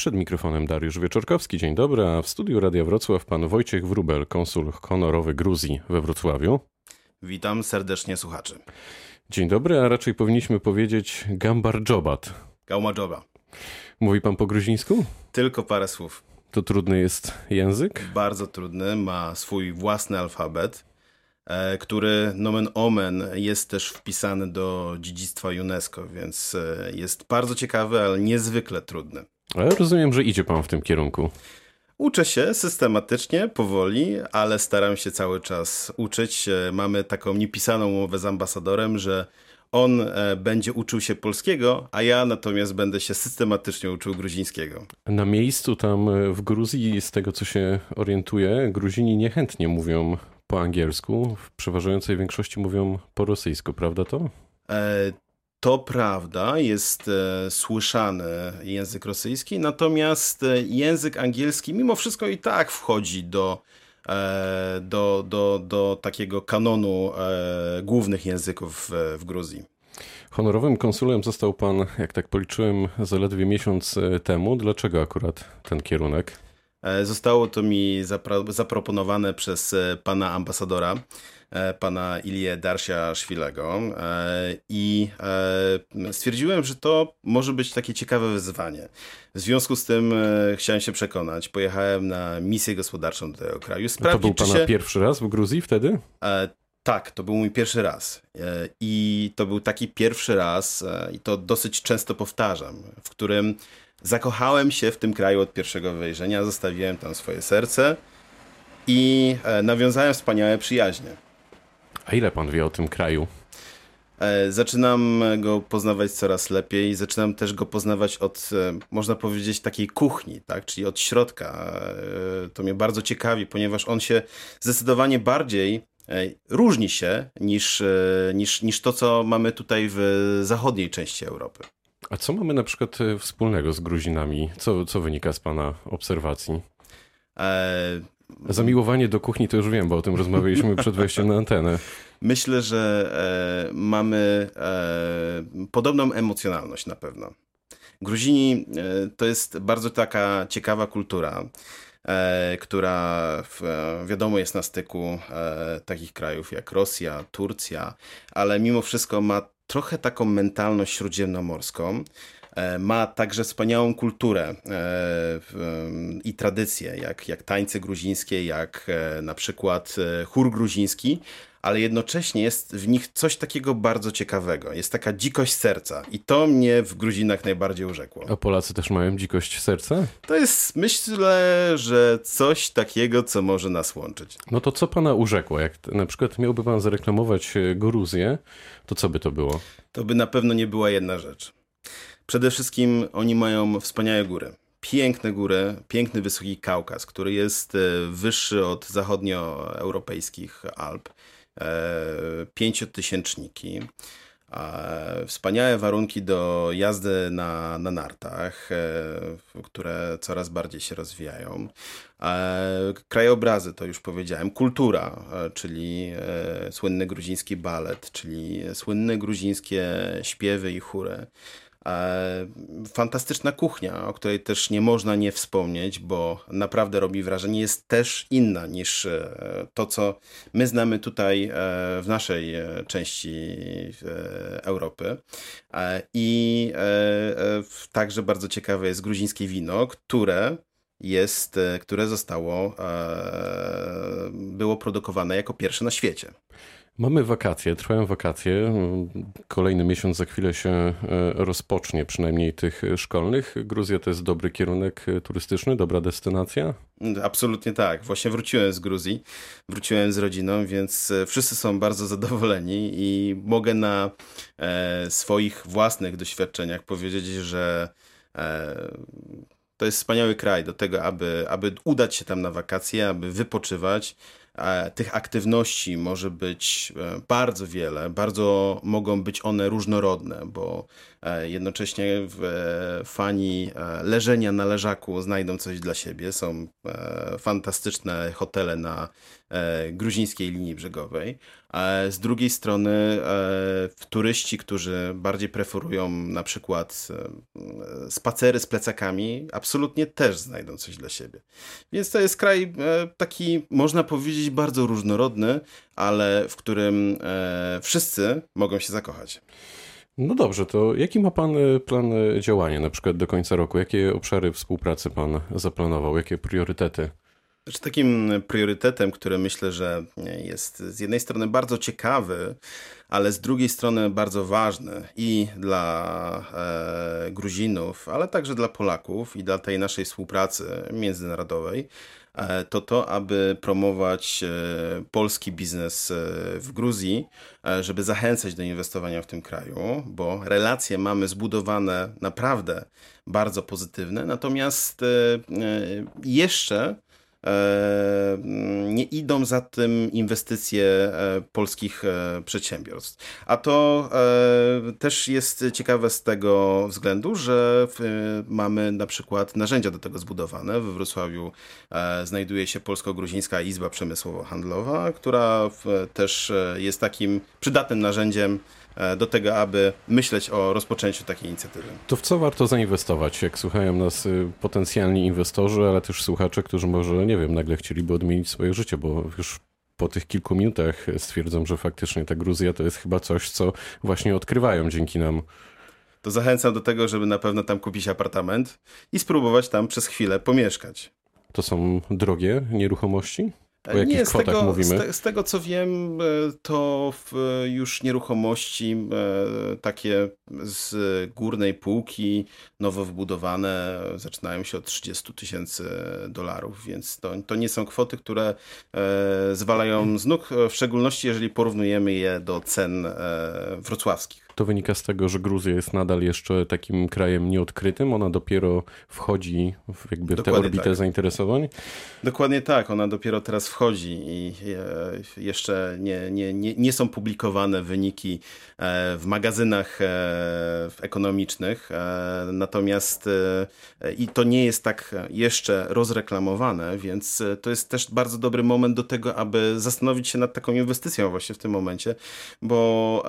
Przed mikrofonem Dariusz Wieczorkowski, dzień dobry, a w studiu Radia Wrocław pan Wojciech Wrubel, konsul honorowy Gruzji we Wrocławiu. Witam serdecznie słuchaczy. Dzień dobry, a raczej powinniśmy powiedzieć Gambar Jobat. Gaumadżoba. Mówi pan po gruzińsku? Tylko parę słów. To trudny jest język? Bardzo trudny, ma swój własny alfabet, e, który nomen omen jest też wpisany do dziedzictwa UNESCO, więc e, jest bardzo ciekawy, ale niezwykle trudny. Ale rozumiem, że idzie pan w tym kierunku. Uczę się systematycznie, powoli, ale staram się cały czas uczyć. E, Mamy taką niepisaną umowę z ambasadorem, że on e, będzie uczył się polskiego, a ja natomiast będę się systematycznie uczył gruzińskiego. Na miejscu tam e, w Gruzji, z tego co się orientuję, Gruzini niechętnie mówią po angielsku. W przeważającej większości mówią po rosyjsku, prawda to? E, To prawda, jest e, słyszany język rosyjski, natomiast e, język angielski mimo wszystko i tak wchodzi do, e, do, do, do takiego kanonu głównych języków w, Gruzji. Honorowym konsulem został pan, jak tak policzyłem, zaledwie miesiąc temu. Dlaczego akurat ten kierunek? E, Zostało to mi zaproponowane przez e, pana ambasadora, e, pana Ilię Darsia Szwilego i stwierdziłem, że to może być takie ciekawe wyzwanie. W związku z tym chciałem się przekonać. Pojechałem na misję gospodarczą do tego kraju. No to był Sprawdzić, pana się... pierwszy raz w Gruzji wtedy? Tak, to był mój pierwszy raz. I to był taki pierwszy raz, i to dosyć często powtarzam, w którym zakochałem się w tym kraju od pierwszego wejrzenia, zostawiłem tam swoje serce i e, nawiązałem wspaniałe przyjaźnie. A ile pan wie o tym kraju? E, Zaczynam go poznawać coraz lepiej, zaczynam też go poznawać od, e, można powiedzieć, takiej kuchni, tak? czyli od środka. To mnie bardzo ciekawi, ponieważ on się zdecydowanie bardziej różni się niż, niż, niż to, co mamy tutaj w zachodniej części Europy. A co mamy na przykład e, wspólnego z Gruzinami? Co, co wynika z pana obserwacji? E, Zamiłowanie do kuchni to już wiem, bo o tym rozmawialiśmy przed wejściem na antenę. Myślę, że e, mamy e, podobną emocjonalność na pewno. Gruzini e, to jest bardzo taka ciekawa kultura, która w, e, wiadomo jest na styku e, takich krajów jak Rosja, Turcja, ale mimo wszystko ma trochę taką mentalność śródziemnomorską. E, Ma także wspaniałą kulturę e, i tradycje, jak, jak tańce gruzińskie, jak e, na przykład e, chór gruziński, ale jednocześnie jest w nich coś takiego bardzo ciekawego. Jest taka dzikość serca i to mnie w Gruzinach najbardziej urzekło. A Polacy też mają dzikość serca? To jest, myślę, że coś takiego, co może nas łączyć. No to co pana urzekło? Jak na przykład miałby pan zareklamować e, Gruzję, to co by to było? To by na pewno nie była jedna rzecz. Przede wszystkim oni mają wspaniałe góry. Piękne góry, piękny wysoki Kaukaz, który jest e, wyższy od zachodnioeuropejskich Alp. E, Pięciotysięczniki. E, Wspaniałe warunki do jazdy na, na nartach, e, które coraz bardziej się rozwijają. Krajobrazy, to już powiedziałem. Kultura, czyli słynny gruziński balet, czyli słynne gruzińskie śpiewy i chóry. E, Fantastyczna kuchnia, o której też nie można nie wspomnieć, bo naprawdę robi wrażenie, jest też inna niż e, to, co my znamy tutaj e, w naszej części Europy. I także bardzo ciekawe jest gruzińskie wino, które jest, które zostało, było produkowane jako pierwsze na świecie. Mamy wakacje, trwają wakacje. Kolejny miesiąc za chwilę się e, rozpocznie, przynajmniej tych szkolnych. Gruzja to jest dobry kierunek e, turystyczny, dobra destynacja. Absolutnie tak. Właśnie wróciłem z Gruzji, wróciłem z rodziną, więc e, wszyscy są bardzo zadowoleni i mogę na swoich własnych doświadczeniach powiedzieć, że to jest wspaniały kraj do tego, aby, aby udać się tam na wakacje, aby wypoczywać. E, Tych aktywności może być e, bardzo wiele, bardzo mogą być one różnorodne, bo Jednocześnie fani leżenia na leżaku znajdą coś dla siebie. Są fantastyczne hotele na gruzińskiej linii brzegowej. Z drugiej strony turyści, którzy bardziej preferują na przykład spacery z plecakami, absolutnie też znajdą coś dla siebie. Więc to jest kraj taki, można powiedzieć, bardzo różnorodny, ale w którym wszyscy mogą się zakochać. No dobrze, to jaki ma Pan e, plan e, działania na przykład do końca roku? Jakie obszary współpracy Pan zaplanował? Jakie priorytety? Znaczy, takim priorytetem, który myślę, że jest z jednej strony bardzo ciekawy, ale z drugiej strony bardzo ważny i dla e, Gruzinów, ale także dla Polaków i dla tej naszej współpracy międzynarodowej, E, to to, aby promować e, polski biznes e, w Gruzji, żeby zachęcać do inwestowania w tym kraju, bo relacje mamy zbudowane naprawdę bardzo pozytywne, natomiast jeszcze E, nie idą za tym inwestycje e, polskich e, przedsiębiorstw. A to też jest ciekawe z tego względu, że mamy na przykład narzędzia do tego zbudowane. We Wrocławiu znajduje się Polsko-Gruzińska Izba Przemysłowo-Handlowa, która też jest takim przydatnym narzędziem E, do tego, aby myśleć o rozpoczęciu takiej inicjatywy. To w co warto zainwestować, jak słuchają nas y, potencjalni inwestorzy, ale też słuchacze, którzy może, nie wiem, nagle chcieliby odmienić swoje życie, bo już po tych kilku minutach stwierdzą, że faktycznie ta Gruzja to jest chyba coś, co właśnie odkrywają dzięki nam to zachęcam do tego, żeby na pewno tam kupić apartament i spróbować tam przez chwilę pomieszkać. To są drogie nieruchomości? O jakich nie, z kwotach tego, mówimy? Z, te, z, tego co wiem, e, to już nieruchomości e, takie z górnej półki, nowo wbudowane, zaczynają się od 30 tysięcy dolarów, więc to, to nie są kwoty, które e, zwalają z nóg, w szczególności jeżeli porównujemy je do cen wrocławskich. To wynika z tego, że Gruzja jest nadal jeszcze takim krajem nieodkrytym. Ona dopiero wchodzi w jakby tę orbitę tak. zainteresowań. Dokładnie tak. Ona dopiero teraz wchodzi i e, jeszcze nie, nie, nie, nie są publikowane wyniki e, w magazynach e, ekonomicznych. Natomiast i to nie jest tak jeszcze rozreklamowane, więc to jest też bardzo dobry moment do tego, aby zastanowić się nad taką inwestycją właśnie w tym momencie, bo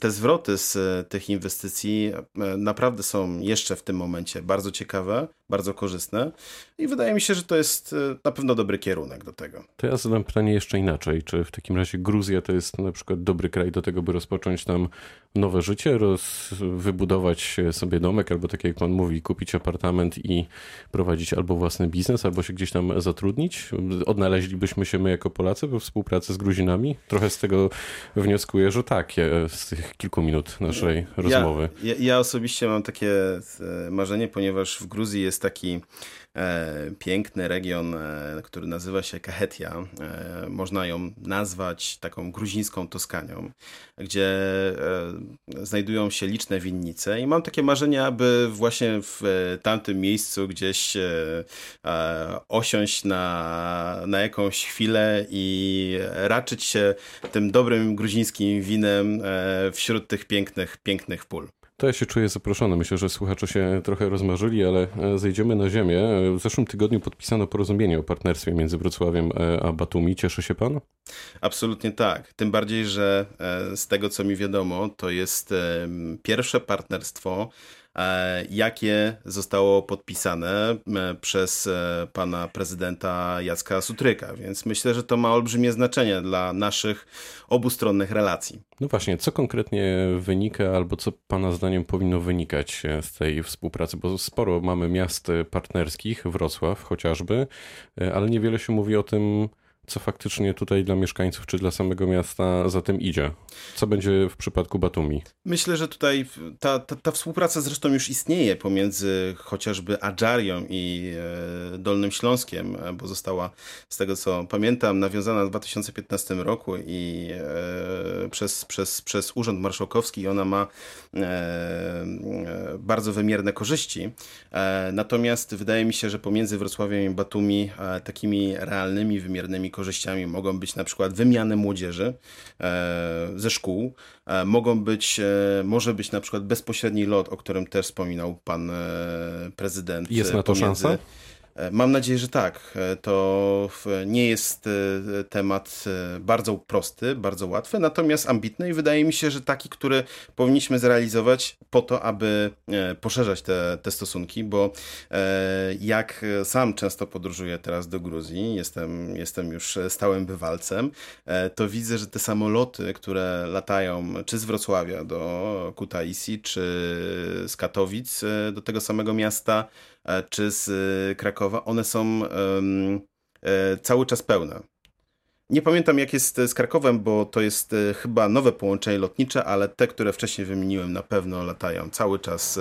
te zwroty z e, tych inwestycji e, naprawdę są jeszcze w tym momencie bardzo ciekawe, bardzo korzystne i wydaje mi się, że to jest e, na pewno dobry kierunek do tego. To ja zadam pytanie jeszcze inaczej. Czy w takim razie Gruzja to jest na przykład dobry kraj do tego, by rozpocząć tam nowe życie, roz, wybudować sobie domek, albo tak jak pan mówi, kupić apartament i prowadzić albo własny biznes, albo się gdzieś tam zatrudnić? Odnaleźlibyśmy się my jako Polacy we współpracy z Gruzinami? Trochę z tego wnioskuję, że tak, z tych kilku minut naszej rozmowy. Ja, ja, ja osobiście mam takie e, marzenie, ponieważ w Gruzji jest taki piękny region, e, który nazywa się Kahetia. E, można ją nazwać taką gruzińską Toskanią, gdzie znajdują się liczne winnice i mam takie marzenie, aby właśnie w tamtym miejscu gdzieś osiąść na, na jakąś chwilę i raczyć się tym dobrym gruzińskim winem wśród tych pięknych, pięknych pól. To ja się czuję zaproszony. Myślę, że słuchacze się trochę rozmarzyli, ale e, zejdziemy na ziemię. W zeszłym tygodniu podpisano porozumienie o partnerstwie między Wrocławiem e, a Batumi. Cieszy się pan? Absolutnie tak. Tym bardziej, że e, z tego co mi wiadomo, to jest pierwsze partnerstwo E, jakie zostało podpisane przez e, pana prezydenta Jacka Sutryka, więc myślę, że to ma olbrzymie znaczenie dla naszych obustronnych relacji. No właśnie, co konkretnie wynika, albo co pana zdaniem powinno wynikać z tej współpracy, bo sporo mamy miast partnerskich, Wrocław chociażby, e, ale niewiele się mówi o tym, co faktycznie tutaj dla mieszkańców czy dla samego miasta za tym idzie? Co będzie w przypadku Batumi? Myślę, że tutaj ta, ta, ta współpraca zresztą już istnieje pomiędzy chociażby Adżarią i e, Dolnym Śląskiem, e, bo została, z tego co pamiętam, nawiązana w 2015 roku i e, przez, przez, przez Urząd Marszałkowski ona ma bardzo wymierne korzyści. Natomiast wydaje mi się, że pomiędzy Wrocławiem i Batumi takimi realnymi, wymiernymi korzyściami korzyściami mogą być na przykład wymiany młodzieży ze szkół, mogą być, może być na przykład bezpośredni lot, o którym też wspominał pan prezydent. Jest na to szansa? E, mam nadzieję, że tak. E, to nie jest e, temat bardzo prosty, bardzo łatwy, natomiast ambitny i wydaje mi się, że taki, który powinniśmy zrealizować po to, aby poszerzać te, te stosunki, bo jak sam często podróżuję teraz do Gruzji, jestem, jestem już stałym bywalcem, to widzę, że te samoloty, które latają czy z Wrocławia do Kutaisi, czy z Katowic do tego samego miasta, czy z e, Krakowa, one są e, cały czas pełne. Nie pamiętam jak jest z Krakowem, bo to jest chyba nowe połączenie lotnicze, ale te, które wcześniej wymieniłem, na pewno latają cały czas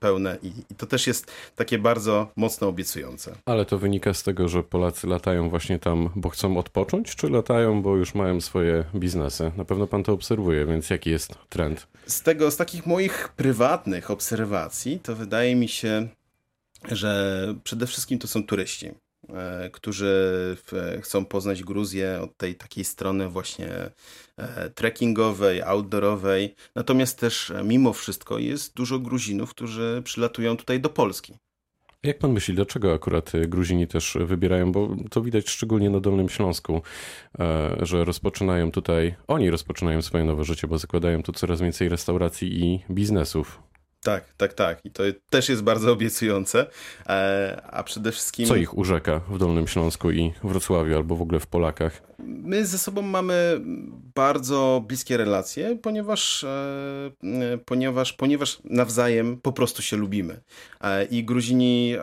pełne i, i, to też jest takie bardzo mocno obiecujące. Ale to wynika z tego, że Polacy latają właśnie tam, bo chcą odpocząć, czy latają, bo już mają swoje biznesy? Na pewno pan to obserwuje, więc jaki jest trend? Z tego, z takich moich prywatnych obserwacji, to wydaje mi się, że przede wszystkim to są turyści, e, którzy chcą poznać Gruzję od tej takiej strony właśnie e, trekkingowej, outdoorowej. Natomiast też e, mimo wszystko jest dużo Gruzinów, którzy przylatują tutaj do Polski. Jak pan myśli, dlaczego akurat Gruzini też wybierają, bo to widać szczególnie na Dolnym Śląsku, że rozpoczynają tutaj, oni rozpoczynają swoje nowe życie, bo zakładają tu coraz więcej restauracji i biznesów. Tak, tak, tak. I to też jest bardzo obiecujące. E, a przede wszystkim. Co ich urzeka w Dolnym Śląsku i Wrocławiu, albo w ogóle w Polakach? My ze sobą mamy bardzo bliskie relacje, ponieważ, e, ponieważ, ponieważ nawzajem po prostu się lubimy. E, I Gruzini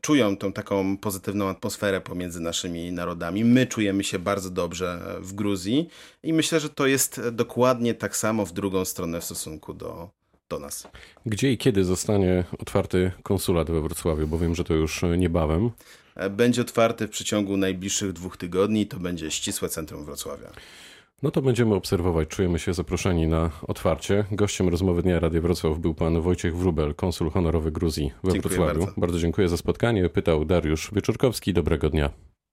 czują tą taką pozytywną atmosferę pomiędzy naszymi narodami. My czujemy się bardzo dobrze w Gruzji i myślę, że to jest dokładnie tak samo w drugą stronę w stosunku do do nas. Gdzie i kiedy zostanie otwarty konsulat we Wrocławiu? Bo wiem, że to już niebawem. E, będzie otwarty w przeciągu najbliższych dwóch tygodni. To będzie ścisłe centrum Wrocławia. No to będziemy obserwować. Czujemy się zaproszeni na otwarcie. Gościem rozmowy Dnia Radia Wrocław był pan Wojciech Wrubel, konsul honorowy Gruzji we dziękuję Wrocławiu. Bardzo. bardzo dziękuję za spotkanie. Pytał Dariusz Wieczorkowski. Dobrego dnia.